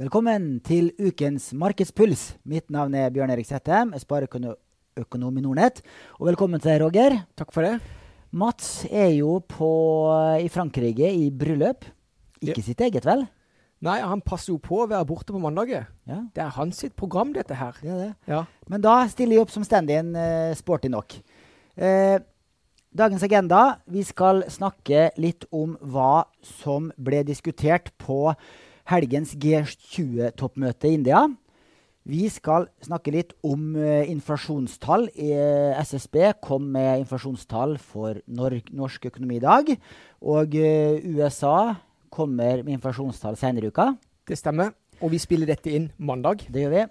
Velkommen til ukens Markedspuls. Mitt navn er Bjørn Erik Settem, jeg sparer økonom i Nordnett. Og velkommen til deg, Roger. Takk for det. Mats er jo på, i Frankrike i bryllup. Ikke ja. sitt eget, vel? Nei, han passer jo på å være borte på mandager. Ja. Det er hans sitt program, dette her. Det er det. Ja. Men da stiller jeg opp som stand-in, uh, sporty nok. Uh, dagens agenda. Vi skal snakke litt om hva som ble diskutert på helgens G20-toppmøte i India. Vi skal snakke litt om uh, inflasjonstall. Uh, SSB kom med inflasjonstall for nor norsk økonomi i dag. Og uh, USA kommer med inflasjonstall senere i uka. Det stemmer. Og vi spiller dette inn mandag. Det gjør vi.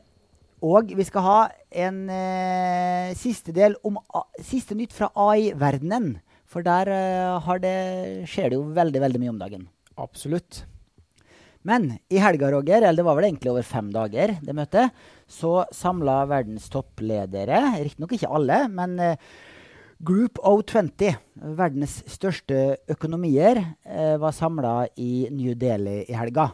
Og vi skal ha en siste del om siste nytt fra AI-verdenen. For der det, skjer det jo veldig, veldig mye om dagen. Absolutt. Men i helga, Roger, eller det var vel egentlig over fem dager, det møtet, så samla verdens toppledere, riktignok ikke alle, men eh, Group O20, verdens største økonomier, eh, var samla i New Delhi i helga.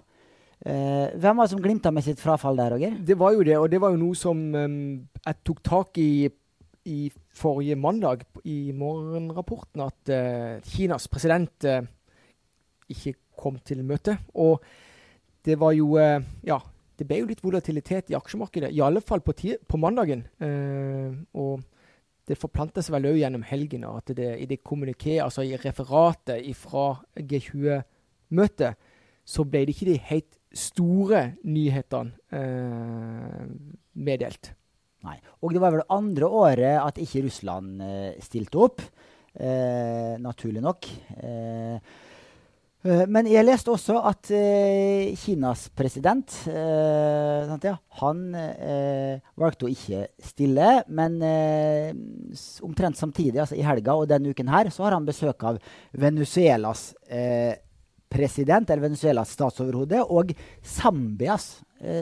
Eh, hvem var det som glimta med sitt frafall der, Roger? Det var jo det, og det var jo noe som um, jeg tok tak i i forrige mandag i morgenrapporten, at uh, Kinas president uh, ikke kom til møtet. Og det var jo eh, Ja, det ble jo litt volatilitet i aksjemarkedet. I alle fall på, på mandagen. Eh, og det forplanta seg vel òg gjennom helgen at det, i det altså i referatet fra G20-møtet, så ble det ikke de helt store nyhetene eh, meddelt. Nei. Og det var vel andre året at ikke Russland eh, stilte opp. Eh, naturlig nok. Eh, men jeg leste også at uh, Kinas president ja, han valgte å ikke stille. Men omtrent samtidig, altså i helga og denne uken her, så har han besøk av Venezuelas president, eller Venezuelas statsoverhode, og Zambias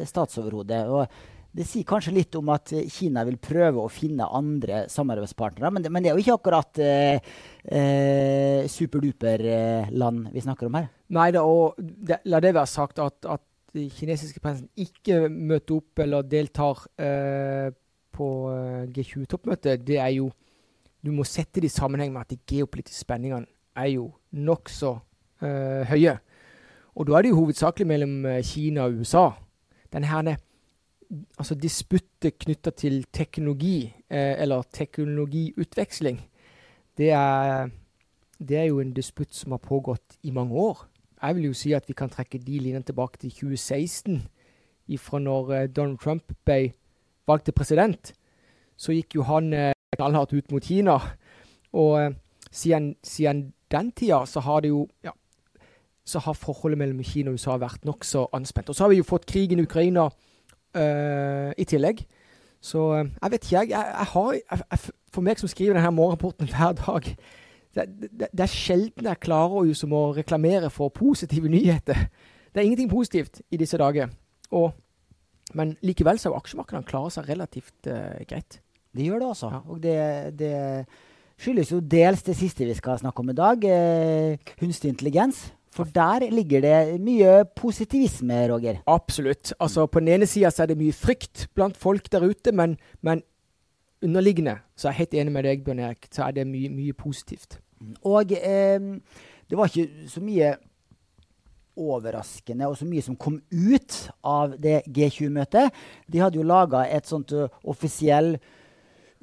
statsoverhode. Og det sier kanskje litt om at Kina vil prøve å finne andre samarbeidspartnere. Men det, men det er jo ikke akkurat eh, eh, superduper-land vi snakker om her. Nei da, og det, la det være sagt at, at de kinesiske presidenten ikke møter opp eller deltar eh, på eh, G20-toppmøtet, det er jo Du må sette det i sammenheng med at de geopolitiske spenningene er jo nokså eh, høye. Og da er det jo hovedsakelig mellom eh, Kina og USA. Denne her, altså disputtet knytta til teknologi, eh, eller teknologiutveksling, det er, det er, jo en disputt som har pågått i mange år. Jeg vil jo si at vi kan trekke de linjene tilbake til 2016, ifra når eh, Donald Trump ble valgt til president. Så gikk jo han eh, knallhardt ut mot Kina. Og eh, siden, siden, den tida så har det jo ja, så har forholdet mellom Kina og USA vært nokså anspent. Og så har vi jo fått krigen i Ukraina i tillegg. Så uh, jeg vet ikke, jeg. jeg, har, jeg, for meg som skriver denne morgenrapporten hver dag det, det, det, er sjelden jeg klarer å reklamere for positive nyheter. Det er ingenting positivt i disse dager. Og, men likevel så har aksjemarkedene klarer seg relativt uh, greit. Det gjør det altså. Ja. Og det, det, skyldes jo dels det siste vi skal snakke om i dag, eh, kunstig intelligens. For der ligger det mye positivisme, Roger. Absolutt. Altså, på den ene sida er det mye frykt blant folk der ute, men, men, underliggende, så er jeg helt enig med deg, Bjørn Erik, så er det mye, mye positivt. Og eh, det var ikke så mye overraskende og så mye som kom ut av det G20-møtet. De hadde jo laga et sånt uh, offisiell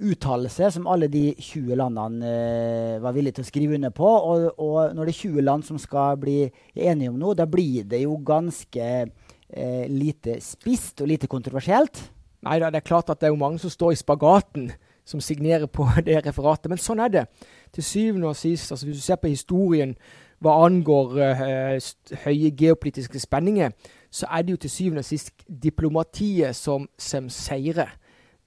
uttalelse som alle de 20 landene eh, var villige til å skrive under på. Og, og, når det er 20 land som skal bli enige om noe, da blir det jo ganske eh, lite spist og lite kontroversielt. Nei da, det er klart at det er jo mange som står i spagaten, som signerer på det referatet. Men sånn er det. Til syvende og sist, altså hvis du ser på historien hva angår uh, høye geopolitiske spenninger, så er det jo til syvende og sist diplomatiet som, som seirer.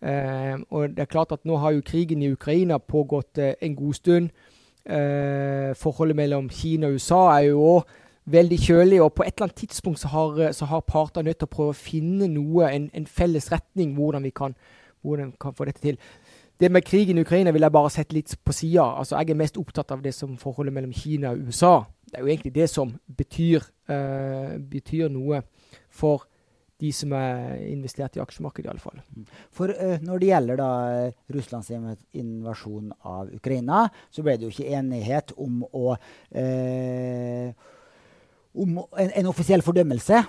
Eh, og det er klart at nå har jo krigen i Ukraina pågått eh, en god stund. Eh, forholdet mellom Kina og USA er jo òg veldig kjølig, og på et eller annet tidspunkt så har, eh, så har partene nødt til å prøve å finne noe, en, en felles retning, hvordan vi kan, hvordan kan få dette til. Det med krigen i Ukraina vil jeg bare sette litt på sida. Altså, jeg er mest opptatt av det som forholdet mellom Kina og USA. Det er jo egentlig det som betyr, uh, betyr noe for de som er investert i aksjemarkedet, iallfall. For uh, når det gjelder da Russlands invasjon av Ukraina, så ble det jo ikke enighet om å uh, om en, en, offisiell fordømmelse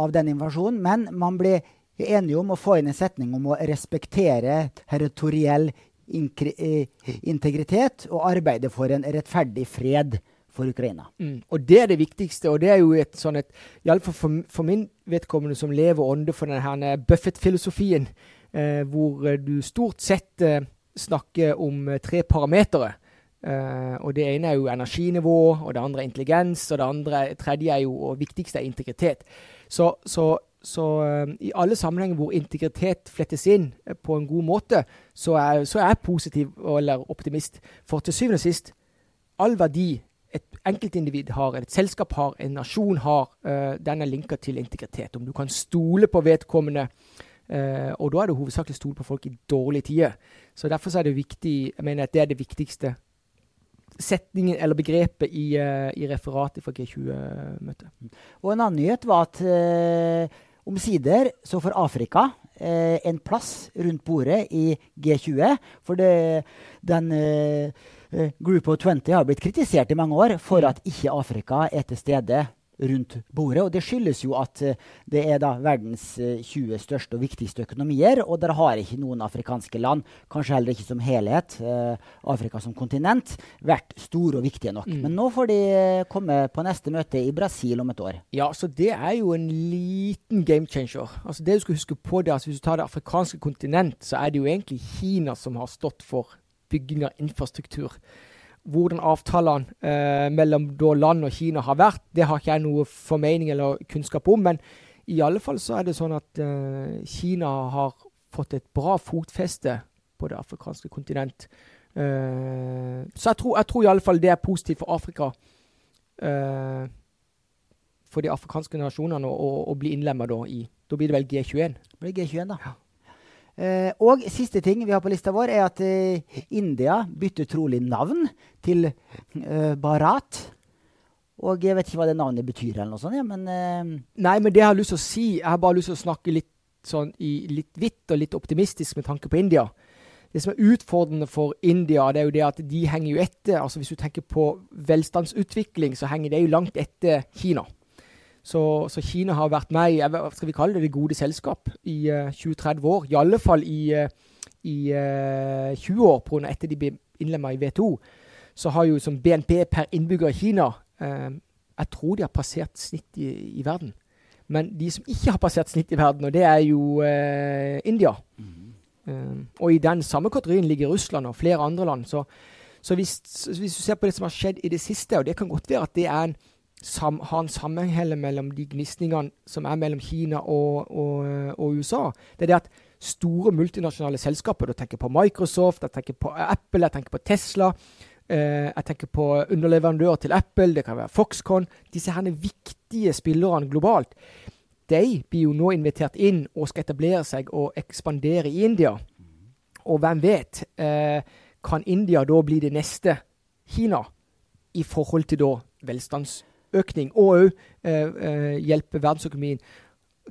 av den invasjonen, men man ble enige om å få inn en setning om å respektere territoriell integritet og arbeide for en rettferdig fred for Ukraina. Mm. Og det er det viktigste. Og det er jo et sånn et Iallfall for, for min vedkommende som lever ånde for denne Buffett-filosofien, eh, hvor eh, du stort sett eh, snakker om eh, tre parametere. Eh, og det ene er jo energinivå, og det andre er intelligens, og det andre, tredje er jo, og viktigste er integritet. Så, så, så uh, i alle sammenhenger hvor integritet flettes inn på en god måte, så er, så er jeg positiv eller optimist. For til syvende og sist, all verdi et enkeltindivid har, et selskap har, en nasjon har, uh, den er linka til integritet. Om du kan stole på vedkommende. Uh, og da er det hovedsakelig stole på folk i dårlige tider. Så derfor er det viktig, jeg mener at det er det viktigste setningen eller begrepet i, uh, i referatet fra G20-møtet. Og en annen nyhet var at omsider så får Afrika en plass rundt bordet i G20. For det, den Group of 20 har blitt kritisert i mange år for mm. at ikke Afrika er til stede rundt bordet. Og det skyldes jo at uh, det er da verdens uh, 20 største og viktigste økonomier. Og der har ikke noen afrikanske land, kanskje heller ikke som helhet, Afrika som kontinent, vært store og viktige nok. Mm. Men nå får de komme på neste møte i Brasil om et år. Ja, så det er jo en liten game changer. Altså det du skal huske på det, altså Hvis du tar det afrikanske kontinent, så er det jo egentlig Kina som har stått for bygging av infrastruktur. Hvordan avtalene eh, mellom land og Kina har vært, det har ikke jeg noe formening eller kunnskap om. Men i alle fall så er det sånn at eh, Kina har fått et bra fotfeste på det afrikanske kontinent. Eh, så jeg tror, jeg tror i alle fall det er positivt for Afrika. Eh, for de afrikanske nasjonene å, å bli innlemma i Da blir det vel G21? Det blir G21, da. Ja. Eh, og siste ting vi har på lista vår, er at eh, India bytter trolig navn til eh, Bharat. Og jeg vet ikke hva det navnet betyr, eller noe sånt, ja, men Nei, men det jeg har lyst til å si Jeg har bare lyst til å snakke litt sånn i litt hvitt og litt optimistisk med tanke på India. Det som er utfordrende for India, det er jo det at de henger jo etter. altså Hvis du tenker på velstandsutvikling, så henger det jo langt etter Kina. Så, så, Kina har vært med i hva skal vi kalle det, det gode selskap i uh, eh, 20-30 år. I alle fall i, uh, i uh, eh, 20 år, på etter de ble innlemma i WTO. Så har jo som BNP per innbygger i Kina Jeg tror de har passert snitt i, i, verden. Men de som ikke har passert snitt i verden, og det er jo India. Mm. og i den samme kategorien ligger Russland og flere andre land. Så, så hvis, hvis, du ser på det som har skjedd i det siste, og det kan godt være at det er en sam, ha en sammenheng mellom de gnisningene som er mellom Kina og, og, og, USA. Det er det at store multinasjonale selskaper, du tenker på Microsoft, jeg tenker på Apple, jeg tenker på Tesla, eh, jeg tenker på underleverandører til Apple, det kan være Foxconn Disse her viktige spillerne globalt. De blir jo nå invitert inn og skal etablere seg og ekspandere i India. Og hvem vet? Eh, kan India da bli det neste Kina i forhold til da velstands økning, og òg eh, eh, hjelpe verdensøkonomien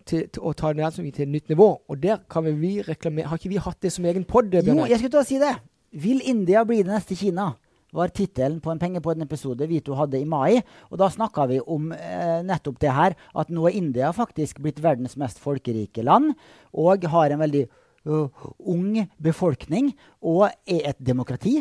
til, til, å ta verdensøkonomien til et nytt nivå. Og der kan vi reklamere Har ikke vi hatt det som egen pod? Jo, jeg skulle til å si det. Vil India bli det neste Kina? var tittelen på en Pengepodden-episode vi to hadde i mai. Og da snakka vi om eh, nettopp det her, at nå er India faktisk blitt verdens mest folkerike land, og har en veldig uh, ung befolkning, og er et demokrati.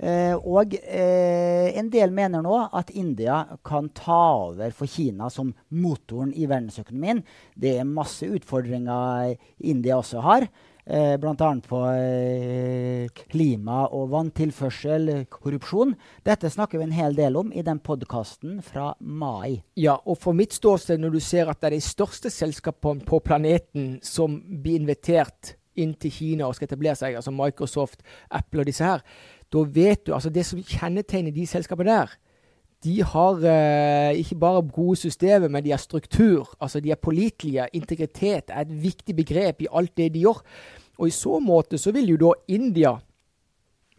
Eh, og eh, en del mener nå at India kan ta over for Kina som motoren i verdensøkonomien. Det er masse utfordringer India også har. Eh, Bl.a. på eh, klima og vanntilførsel, korrupsjon. Dette snakker vi en hel del om i den podkasten fra mai. Ja, og for mitt ståsted, når du ser at det er de største selskapene på planeten som blir invitert inn til Kina og skal etablere seg, altså Microsoft, Apple og disse her, da vet du altså Det som kjennetegner de selskapene der, de har eh, ikke bare gode systemer, men de har struktur. Altså de er pålitelige. Integritet er et viktig begrep i alt det de gjør. Og i så måte så vil jo da India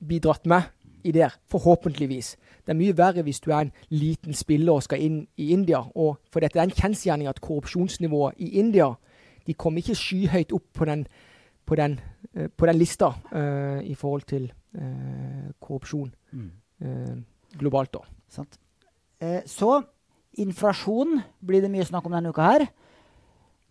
bli dratt med i det, forhåpentligvis. Det er mye verre hvis du er en liten spiller og skal inn i India. Og for dette er en kjensgjerning at korrupsjonsnivået i India de kom ikke skyhøyt opp på den, på den, eh, på den lista uh, i forhold til korrupsjon Mm. eh, globalt. da. Sant. Eh, så inflasjon blir det mye snakk om denne uka her.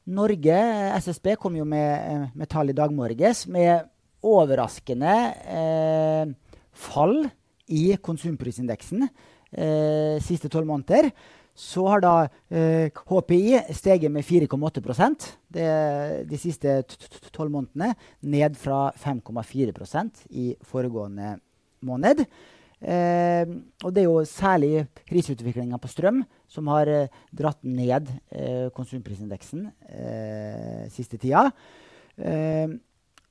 Norge, eh, SSB, kom jo med, eh, med tall i dag morges med overraskende eh, fall i konsumprisindeksen eh, siste tolv måneder. Så har da eh, HPI steget med 4,8 det- de siste tolv månedene. Ned fra 5,4% i foregående måned. Eh, og det er jo særlig prisutviklinga på strøm som har eh, dratt ned eh, konsumprisindeksen eh, siste tida. Eh,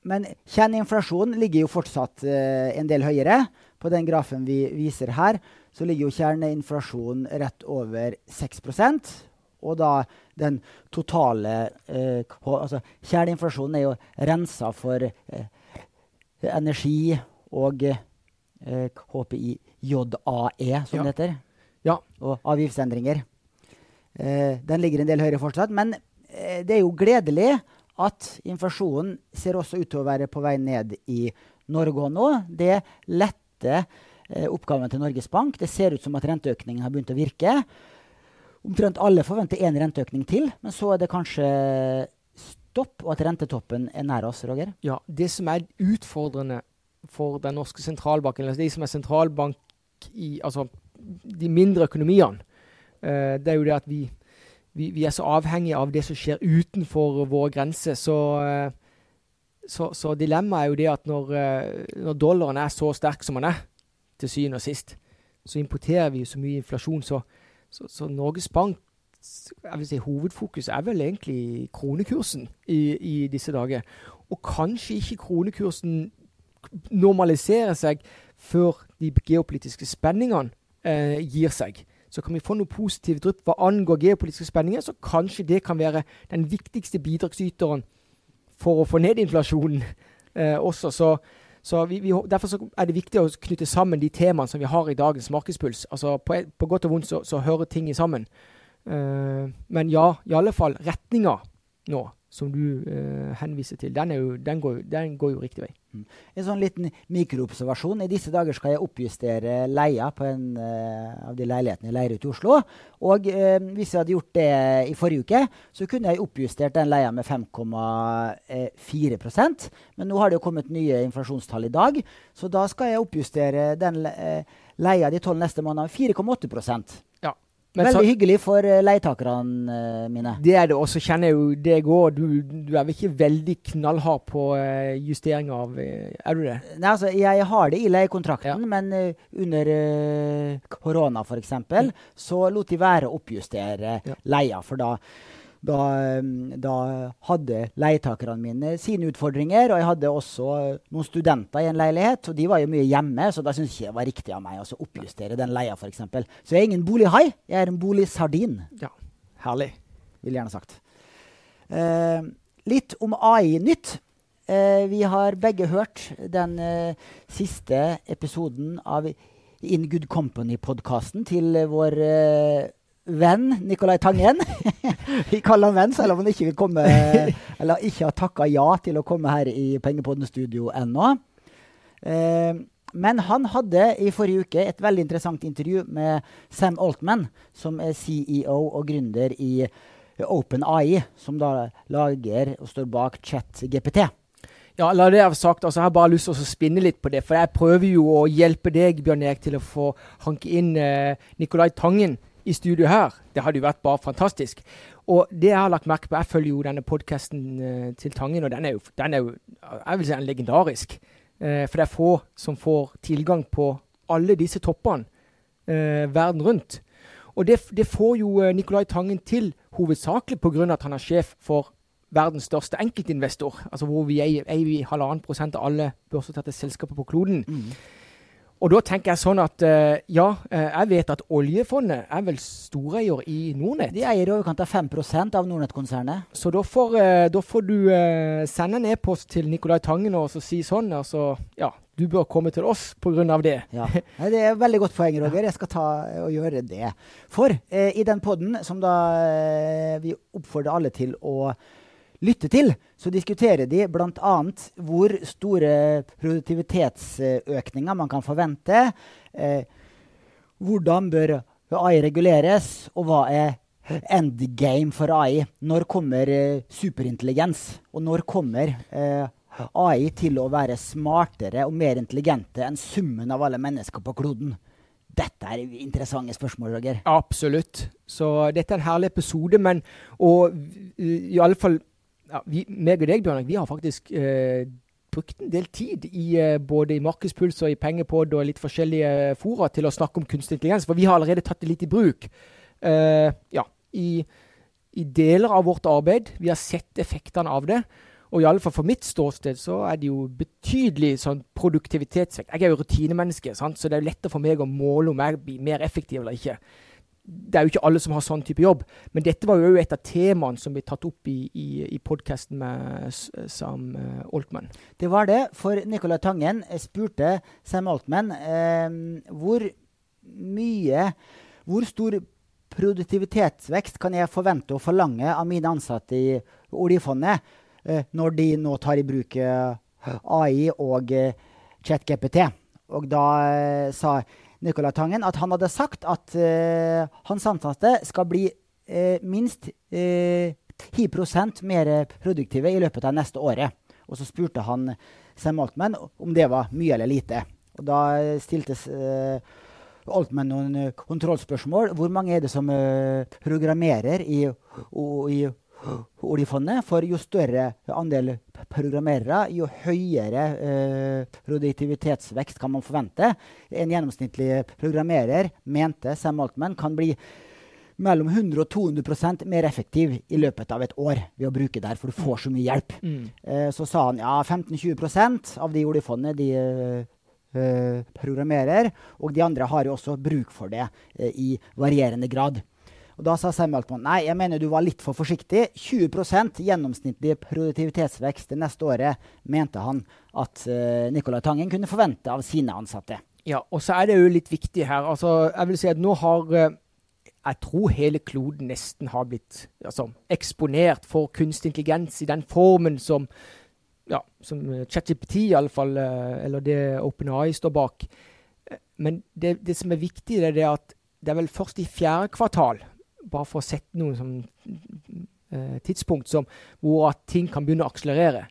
men kjerneinflasjonen ligger jo fortsatt en del høyere. På den grafen vi viser her, så ligger jo kjerneinflasjonen rett over 6% Og da den totale eh, altså Kjerneinflasjonen er jo rensa for eh, energi og eh, HPI JAE, som Ja. det heter. Ja. Og avgiftsendringer. Eh, den ligger en del høyere fortsatt. Men eh, det er jo gledelig at inflasjonen ser også ut til å være på vei ned i Norge nå. Det letter oppgaven til Norges Bank. Det ser ut som at renteøkningen har begynt å virke. Omtrent alle forventer én renteøkning til, men så er det kanskje stopp, og at rentetoppen er nær oss, Roger. Ja, Det som er utfordrende for den norske sentralbanken, eller de som er sentralbank i altså de mindre økonomiene, eh, det er jo det at vi, vi, vi er så avhengige av det som skjer utenfor våre grenser. Så, eh, så, så dilemmaet er jo det at når, eh, når dollaren er så sterk som den er, til syvende og sist, så importerer vi jo så mye inflasjon. Så, så, så Norges Bank jeg vil si Hovedfokus er vel egentlig kronekursen i, i disse dager. Og kanskje ikke kronekursen normaliserer seg før de geopolitiske spenningene eh, gir seg. Så kan vi få noe positivt drypp hva angår geopolitiske spenninger, så kanskje det kan være den viktigste bidragsyteren for å få ned inflasjonen eh, også. Så, så vi, vi, derfor så er det viktig å knytte sammen de temaene som vi har i dagens markedspuls. Altså på, på godt og vondt så, så hører ting sammen. Uh, men ja, i alle fall retninga nå, som du eh, henviser til, den, jo, den, går, den går jo riktig vei. En sånn liten mikroobservasjon. I disse dager skal jeg oppjustere leia på en eh, av de leilighetene jeg leier ut i Oslo. Og eh, hvis jeg hadde gjort det i forrige uke, så kunne jeg oppjustert den leia med 5,4% Men nå har det jo kommet nye inflasjonstall i dag, så da skal jeg oppjustere den eh, leia de tolv neste månedene med 4,8 Ja. Men Veldig så, hyggelig for eh, leietakerne eh, mine. det er det, og så kjenner jeg jo det går. Du, du er vel ikke veldig knallhard på eh, justering av Er du det? Nei, altså, jeg har det i leiekontrakten, Ja. men under uh, korona f.eks. Mm. så lot de være å oppjustere Ja. leia. For da, da, da hadde leietakerne mine sine utfordringer. Og jeg hadde også noen studenter i en leilighet, og de var jo mye hjemme, så da jeg ikke det var riktig av meg å oppjustere den leia, f.eks. Så jeg er ingen bolighai, jeg er en boligsardin, Herlig. Vil jeg gjerne sagt. Eh, litt om AI-nytt. Eh, vi har begge hørt den eh, siste episoden av In Good Company-podkasten til vår eh, venn Nicolai Tangen. vi kaller han venn, selv om han ikke vil komme Eller ikke har takka ja til å komme her i Pengepodden-studio ennå. Eh, men han hadde i forrige uke et veldig interessant intervju med Sam Altman, som er CEO og gründer i OpenAI, som da lager og står bak ChatGPT. Ja, la det være sagt. altså Jeg har bare lyst til å spinne litt på det. For jeg prøver jo å hjelpe deg, Bjørn Erik, til å få hanke inn eh, Nicolai Tangen i studio her. Det hadde jo vært bare fantastisk. Og det jeg har lagt merke på, jeg følger jo denne podkasten eh, til Tangen, og den er jo, den er jo jeg vil si, den er legendarisk. Eh, for det er få som får tilgang på alle disse toppene eh, verden rundt. Og det, det får jo Nicolai Tangen til hovedsakelig pga. at han er sjef for verdens største enkeltinvestor, altså hvor vi eier, halvannen prosent av alle børsnoterte selskaper på kloden. Og da tenker jeg sånn at eh, ja, eh, jeg vet at oljefondet er vel storeier i Nordnett. De eier i overkant av 5 av Nordnett-konsernet. Så da får, eh, da får du sende en e-post til Nicolai Tangen og så si sånn. Altså, ja, du bør komme til oss pga. det. Ja. Det er et veldig godt poeng, Roger. Jeg skal ta og gjøre det. For eh, i den podden som da eh, vi oppfordrer alle til å lytte til, så diskuterer de bl.a. hvor store produktivitetsøkninger man kan forvente. Eh, hvordan bør AI reguleres, og hva er endgame for AI? Når kommer eh, superintelligens? Og når kommer eh, AI til å være smartere og mer intelligente enn summen av alle mennesker på kloden? Dette er interessante spørsmål, Roger. Absolutt. Så dette er en herlig episode, men og i alle fall ja, vi, meg og deg, Bjørn, vi har faktisk eh, brukt en del tid i eh, både i Markedspuls og i Pengepod og litt forskjellige fora til å snakke om kunstig intelligens, for vi har allerede tatt det litt i bruk. Eh, ja, i, i, deler av vårt arbeid. Vi har sett effektene av det. Og i alle fall for mitt ståsted så er det jo betydelig sånn produktivitetsvekt. Jeg er jo rutinemenneske, sant? så det er lettere for meg å måle om jeg blir mer effektiv eller ikke det er jo ikke alle som har sånn type jobb, men dette var jo et av temaene som ble tatt opp i, i, i podkasten med Sam uh, Altman. Det var det, for Nicolai Tangen spurte Sam Altman eh, hvor mye Hvor stor produktivitetsvekst kan jeg forvente og forlange av mine ansatte i oljefondet eh, når de nå tar i bruk eh, AI og eh, ChatGPT? Og da eh, sa Nicolai Tangen at han hadde sagt at uh, hans ansatte skal bli uh, minst uh, 10 mer produktive i løpet av neste året. Og så spurte han Sam Altman om det var mye eller lite. Og da stilte Altman noen kontrollspørsmål. Hvor mange er det som programmerer i, i oljefondet. For jo større andel programmerere, jo høyere eh, produktivitetsvekst kan man forvente. En gjennomsnittlig programmerer, mente Sam Altman, kan bli mellom 100 og 200% mer effektiv i løpet av et år ved å bruke der, for du får så mye hjelp. Mm. Eh, så sa han ja, 15-20% av de oljefondene de eh, programmerer, og de andre har jo også bruk for det eh, i varierende grad. Og Da sa Altman nei, jeg mener du var litt for forsiktig. 20 gjennomsnittlig produktivitetsvekst det neste året mente han at uh, Nicolai Tangen kunne forvente av sine ansatte. Ja, og så er det jo litt viktig her. Altså, jeg vil si at nå har uh, Jeg tror hele kloden nesten har blitt altså, eksponert for kunstig intelligens i den formen som ja, som ChatGPT, iallfall, uh, eller det OpenAI står bak. Men det, det, som er viktig, det er at det er vel først i fjerde kvartal bare for å sette noen sånn, eh, tidspunkt som, hvor at ting kan begynne å akselerere.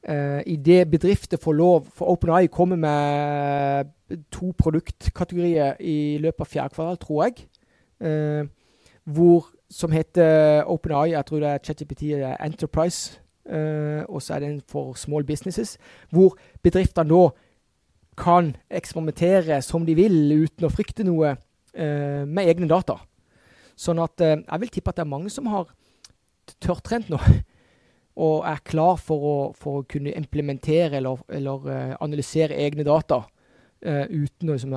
Uh, det bedrifter får lov For OpenAI kommer med to produktkategorier i løpet av fjerde kvartal, tror jeg. Uh, hvor, som heter OpenAI, jeg tror det er ChatGPT Enterprise, uh, og så er det en for small businesses. Hvor bedriftene nå kan eksperimentere som de vil, uten å frykte noe, med egne data. Sånn at eh, jeg vil tippe at det er mange som har tørrtrent nå. Og er klar for å, for å kunne implementere eller, eller uh, analysere egne data. Uh, uten å liksom,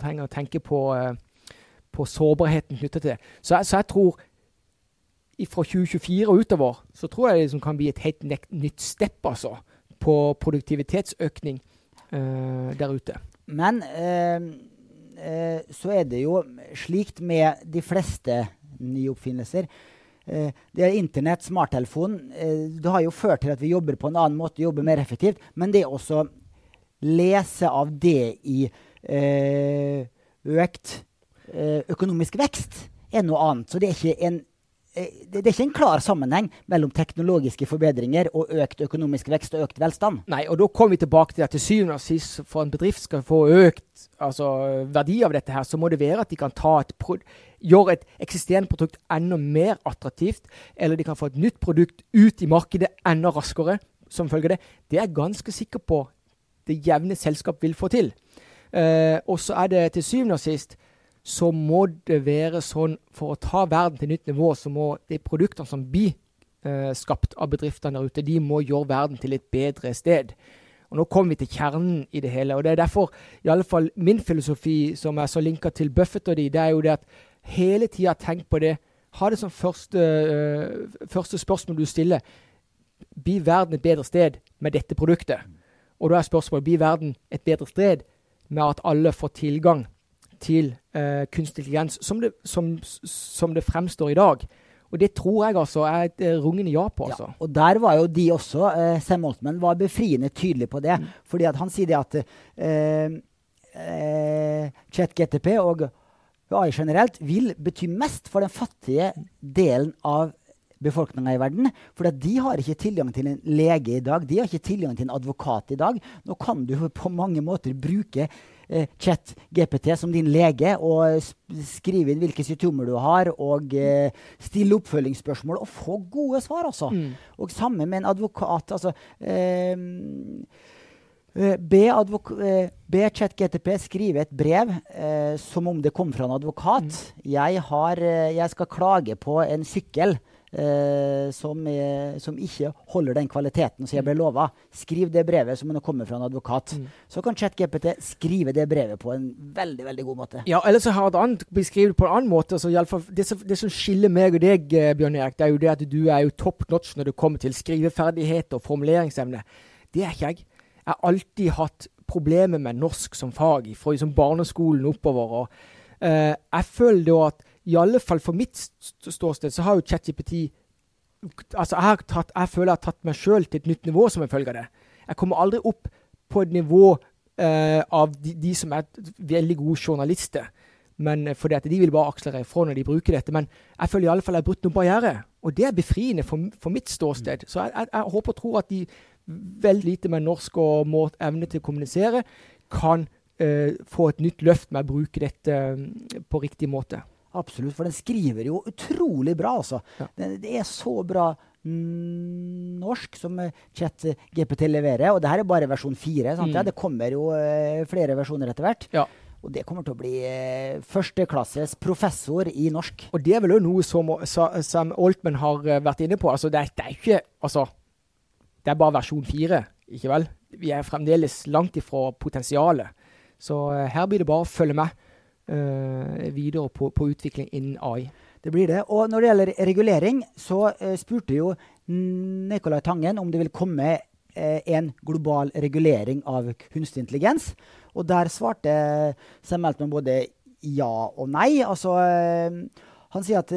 trenge å tenke på, på sårbarheten knyttet til det. Så, så, jeg tror fra 2024 og utover så tror jeg det liksom kan bli et helt nytt stepp altså, på produktivitetsøkning der ute. Men Eh, så er det jo slikt med de fleste nyoppfinnelser. Eh, det er Internett, smarttelefon. Eh, det har jo ført til at vi jobber på en annen måte, jobber mer effektivt. Men det å lese av det i økt økonomisk vekst er noe annet. Så det er ikke en Eh, det, er ikke en klar sammenheng mellom teknologiske forbedringer og økt økonomisk vekst og økt velstand. Nei, og da kommer vi tilbake til at til syvende og sist, for en bedrift skal få økt altså, verdi av dette, her, så må det være at de kan et gjøre et eksisterende produkt enda mer attraktivt, eller de kan få et nytt produkt ut i markedet enda raskere som følge av det. Det er jeg ganske sikker på det jevne selskap vil få til. Uh, og så er det til syvende og sist så må det være sånn for å ta verden til nytt nivå, så må de produktene som blir eh, skapt av bedriftene der ute, de må gjøre verden til et bedre sted. Og Nå kommer vi til kjernen i det hele. og Det er derfor i alle fall min filosofi, som er så linka til Buffett og de, det er jo det at hele tida tenk på det. Ha det som første, uh, første spørsmål du stiller. Blir verden et bedre sted med dette produktet? Og da er spørsmålet blir verden et bedre sted med at alle får tilgang til uh, kunstig intelligens som det, som, som det, fremstår i dag. Og det tror jeg altså er et eh, rungende ja på. altså. Ja, og der var jo de også, eh, Sam Altman var befriende tydelig på det. Mm. fordi at han sier det at eh, eh, ChatGTP og AI generelt vil bety mest for den fattige delen av befolkninga i verden. For de har ikke tilgang til en lege i dag. De har ikke tilgang til en advokat i dag. Nå kan du på mange måter bruke eh, chat-GPT som din lege og skrive inn hvilke symptomer du har, og eh, stille oppfølgingsspørsmål og få gode svar, altså. Mm. Og sammen med en advokat. altså eh, eh Be, eh, be ChatGTP skrive et brev eh, som om det kom fra en advokat. Mm. Jeg, har, eh, jeg, skal klage på en sykkel eh, som, er, som, ikke holder den kvaliteten som jeg ble lova. Skriv det brevet som om det kommer fra en advokat. Mm. Så kan ChatGPT skrive det brevet på en veldig veldig god måte. Ja, eller så har et annet beskrevet på en annen måte. Så det, det, som skiller meg og deg, eh, Bjørn Erik, det er jo det at du er jo top notch når det kommer til skriveferdighet og formuleringsevne. Det er ikke jeg. Jeg har alltid hatt problemer med norsk som fag, fra liksom barneskolen oppover. og uh, Jeg føler da at i alle fall for mitt ståsted, så har jo ChatJPT altså jeg, tatt, jeg, føler jeg har tatt meg sjøl til et nytt nivå som en følge av det. Jeg kommer aldri opp på et nivå uh, av de, de, som er veldig gode journalister. Men uh, fordi at De vil bare akselerere ifra når de bruker dette. Men jeg føler i alle fall jeg har brutt noen barriere. Og det er befriende for, for mitt ståsted. Så jeg, jeg, jeg, håper og tror at de veldig lite med norsk og måte evne til å kommunisere, kan uh, få et nytt løft med å bruke dette på riktig måte. Absolutt, for den skriver jo utrolig bra, altså. Ja. Det, det, er så bra norsk som eh, ChatGPT leverer. Og det her er bare versjon fire. Mm. Ja, det kommer jo uh, flere versjoner etter hvert. Ja. Og det kommer til å bli uh, førsteklasses professor i norsk. Og det er vel òg noe som Sam Altman har vært inne på. Altså, det, er, det er ikke Altså, det er bare versjon fire, ikke vel? Vi er fremdeles langt ifra potensialet. Så her blir det bare å følge med videre på, på, utvikling innen AI. Det blir det. Og når det gjelder regulering, så uh, spurte jo Nicolai Tangen om det vil komme uh, en global regulering av kunstig intelligens. Og der svarte Sam Altman både ja og nei. Altså han sier at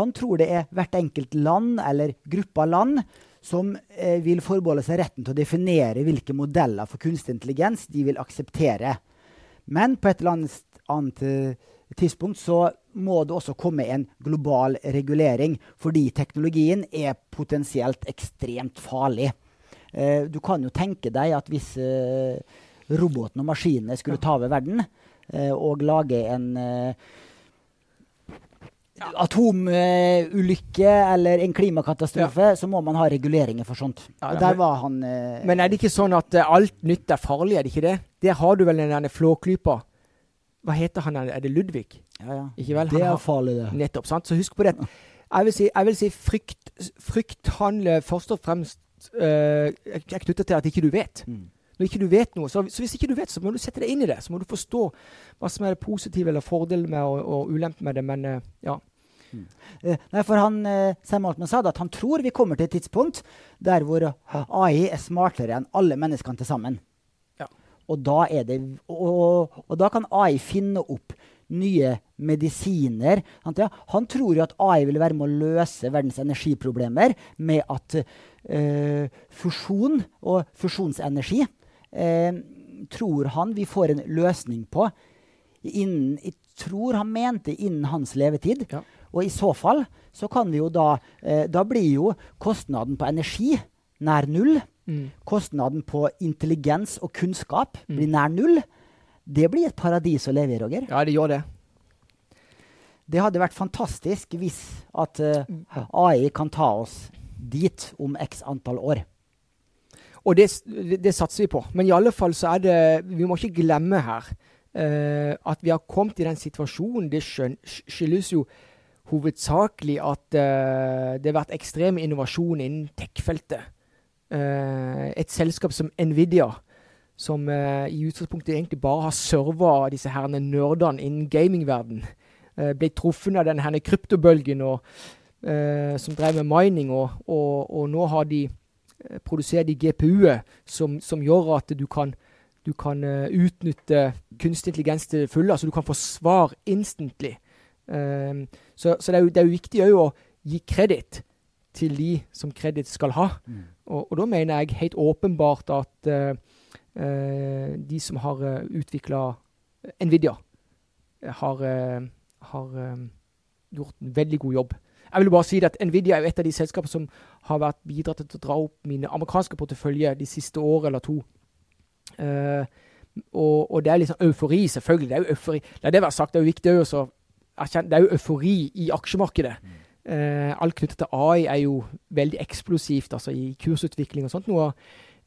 han tror det er hvert enkelt land eller gruppe av land som eh, vil forbeholde seg retten til å definere hvilke modeller for kunstig intelligens de vil akseptere. Men på et eller annet annet eh, tidspunkt så må det også komme en global regulering, fordi teknologien er potensielt ekstremt farlig. Eh, du kan jo tenke deg at hvis eh, robotene og maskinene skulle ta over verden og lage en atomulykke eller en klimakatastrofe, ja. så må man ha reguleringer for sånt. Ja, og der var han Men er det ikke sånn at alt nytt er farlig, er det ikke det? Der har du vel den flåklypa hva heter han? Er det Ludvig? Ja, ja. Ikke vel? Det er farlig, det. Nettopp. sant? Så husk på det. Jeg vil si, jeg vil si frykt, frykt handler først og fremst øh, er knyttet til at ikke du vet. Mm. Når ikke du vet noe, så, så, hvis ikke du vet, så må du sette deg inn i det. Så må du forstå hva som er det positive eller fordelen med og, og ulempen med det. Men øh, ja. Mm. Uh, nei, for han, uh, Sam Altman sa at han tror vi kommer til et tidspunkt der hvor AI er smartere enn alle menneskene til sammen. Og da, det, og, og da, kan AI finne opp nye medisiner. Han tror jo at AI vil være med å løse verdens energiproblemer med at øh, fusjon og fusjonsenergi øh, tror han vi får en løsning på innen Jeg tror han mente innen hans levetid. Ja. Og i så fall så kan vi jo da øh, Da blir jo kostnaden på energi nær null. Mm. Kostnaden på intelligens og kunnskap mm. blir nær null. Det blir et paradis å leve i, Roger. Ja, det gjør det. Det hadde vært fantastisk hvis at uh, eh, AI kan ta oss dit om x antall år. Og det, det, det, satser vi på. Men i alle fall så er det Vi må ikke glemme her uh, at vi har kommet i den situasjonen. Det skyldes jo hovedsakelig at uh, det har vært ekstrem innovasjon innen tech-feltet. Eh, et selskap som Nvidia, som eh, i utgangspunktet egentlig bare har serva disse herne nerdene innen gamingverden, eh, ble truffet av den herne kryptobølgen og, som drev med mining, og, og, og nå har de produsert de GPU-er som, som, gjør at du kan, du kan utnytte kunstig intelligens til fulle. Altså du kan få svar instantly. Um, så, så det, er jo, det, er jo, viktig å gi kreditt til de som kreditt skal ha. Mm. Og, og, da mener jeg helt åpenbart at uh, de som har uh, utvikla Nvidia, har, har gjort en veldig god jobb. Jeg vil bare si at Nvidia er et av de selskapene som har vært bidratt til å dra opp mine amerikanske porteføljer de siste året eller to. Og, og, det er liksom eufori, selvfølgelig. Det er jo eufori. La det være sagt, det er jo viktig også Det er jo eufori i aksjemarkedet. Mm. Uh, alt knyttet til AI er jo veldig eksplosivt, altså i kursutvikling og sånt noe.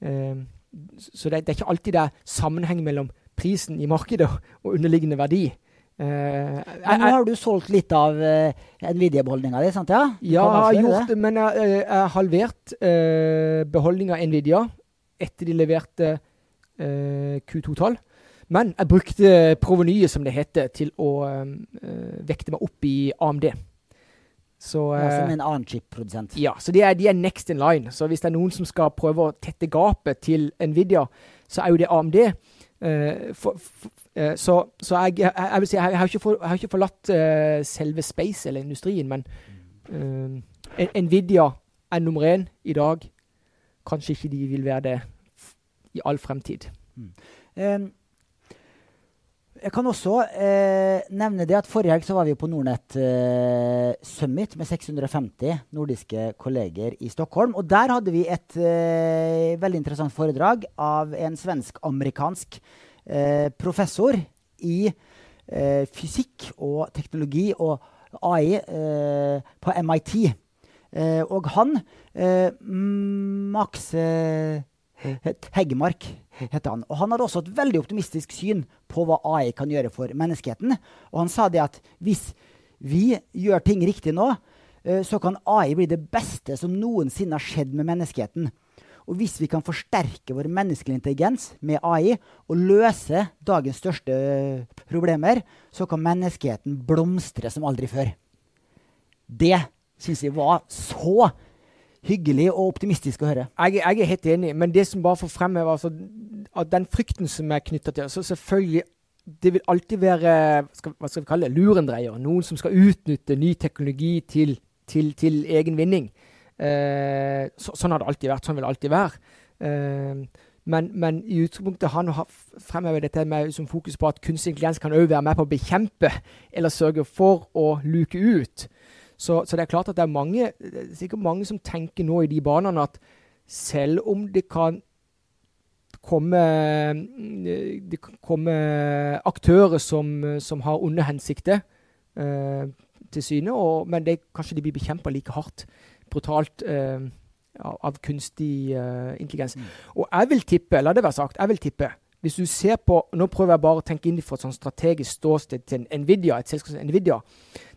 Eh, så det, det, er ikke alltid det er sammenheng mellom prisen i markedet og underliggende verdi. Uh, men nå har du solgt litt av uh, Nvidia-beholdninga di, sant? Ja, ja jeg har gjort det, men jeg har halvert uh, beholdninga av Nvidia etter de leverte uh, Q2-tall. Men jeg brukte provenyet, som det heter, til å vekte meg opp i AMD. Så, ja, som en annen chip-produsent? Ja, så de er, de er, next in line. Så hvis det er noen som skal prøve å tette gapet til Nvidia, så er jo det AMD. Uh, for, for, uh, så, så jeg, jeg, jeg, vil si, jeg, har ikke, for, jeg har ikke forlatt uh, selve space eller industrien, men Nvidia er nummer én i dag. Kanskje ikke de vil være det i all fremtid. Mm. Um, jeg kan også eh, nevne det at Forrige helg var vi på Nordnett eh, Summit med 650 nordiske kolleger i Stockholm. Og der hadde vi et eh, veldig interessant foredrag av en svensk-amerikansk eh, professor i eh, fysikk og teknologi og AI eh, på MIT. og han, Max Heggemark het han. Og han hadde også et veldig optimistisk syn på hva AI kan gjøre for menneskeheten. Og han sa det at hvis vi gjør ting riktig nå, eh, så kan AI bli det beste som noensinne har skjedd med menneskeheten. Og hvis vi kan forsterke vår menneskelige intelligens med AI og løse dagens største problemer, så kan menneskeheten blomstre som aldri før. Det syns jeg var så hyggelig og optimistisk å høre. Jeg, jeg, er helt enig, men det som bare får fremheve altså, at den frykten som er knytta til så selvfølgelig det vil alltid være skal, hva skal vi kalle det, lurendreier. Noen som skal utnytte ny teknologi til, til, til egen vinning. Eh, så, sånn har det alltid vært. Sånn vil det alltid være. Eh, men, men, i utgangspunktet han har fremhevet dette med som fokus på at kunstig intelligens kan òg være med på å bekjempe eller sørge for å luke ut. Så, så, det er klart at det er mange, er sikkert mange som tenker nå i de banene at selv om det kan komme, det kan komme aktører som, som har onde hensikter eh, til syne, og, men det, kanskje de blir bekjempa like hardt, brutalt, eh, av, av, kunstig eh, intelligens. Mm. Og jeg vil tippe, la det være sagt, jeg vil tippe hvis du ser på, Nå prøver jeg bare å tenke inn fra et sånn strategisk ståsted til Nvidia, et selskap som Nvidia.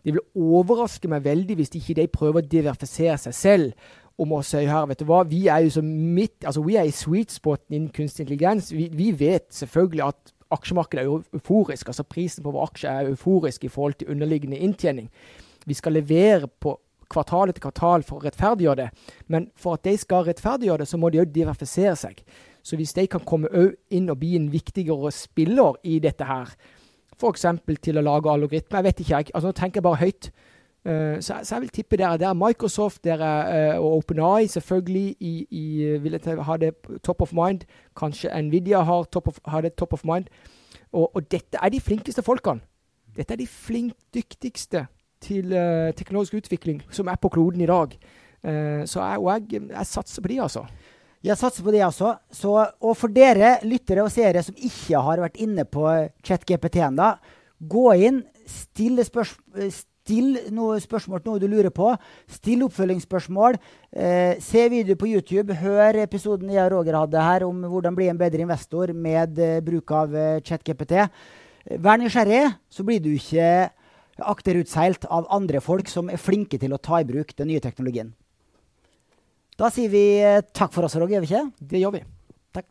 Det vil overraske meg veldig hvis ikke de prøver å diversifisere seg selv om å si her, vet du hva, vi er jo så midt, altså vi er i sweet spoten innen kunstig intelligens. Vi, vi, vet selvfølgelig at aksjemarkedet er euforisk. altså Prisen på vår aksje er euforisk i forhold til underliggende inntjening. Vi skal levere på kvartal etter kvartal for å rettferdiggjøre det. Men for at de skal rettferdiggjøre det, så må de òg diversifisere seg. Så hvis de kan komme inn og bli en viktigere spiller i dette her, f.eks. til å lage algoritmer, jeg vet ikke, jeg, altså nå tenker jeg bare høyt. Uh, så, så, jeg vil tippe dere der Microsoft dere, uh, og OpenAI selvfølgelig i, i, vil jeg ha det top of mind. Kanskje Nvidia har, of, har det top of mind. Og, og, dette er de flinkeste folkene. Dette er de flink, dyktigste til uh, teknologisk utvikling som er på kloden i dag. så jeg, og jeg, jeg satser på de, altså. Jeg satser på det, altså. Så, og for dere lyttere og seere som ikke har vært inne på ChatGPT ennå, gå inn, still, spørs still noe spørsmål til noe du lurer på. Still oppfølgingsspørsmål. Eh, se video på YouTube. Hør episoden jeg og Roger hadde her om hvordan bli en bedre investor med eh, bruk av eh, ChatGPT. Vær nysgjerrig, så blir du ikke akterutseilt av andre folk som er flinke til å ta i bruk den nye teknologien. Da sier vi eh, takk for oss, Roger, gjør vi ikke? Det gjør vi. Takk.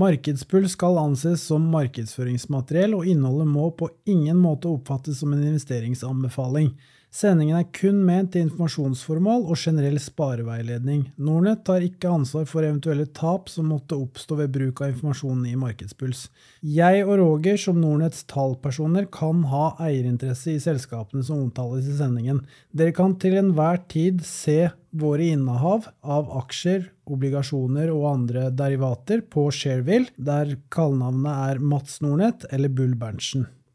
Markedspull skal anses som markedsføringsmateriell, og innholdet må på ingen måte oppfattes som en investeringsanbefaling. Sendingen er kun ment til informasjonsformål og generell spareveiledning. Nordnett tar ikke ansvar for eventuelle tap som måtte oppstå ved bruk av informasjonen i Markedspuls. Jeg og Roger som Nordnetts tallpersoner kan ha eierinteresse i selskapene som omtales i sendingen. Dere kan til enhver tid se våre innehav av aksjer, obligasjoner og andre derivater på Shareville, der kallenavnet er Mats Nordnett eller Bull Berntsen.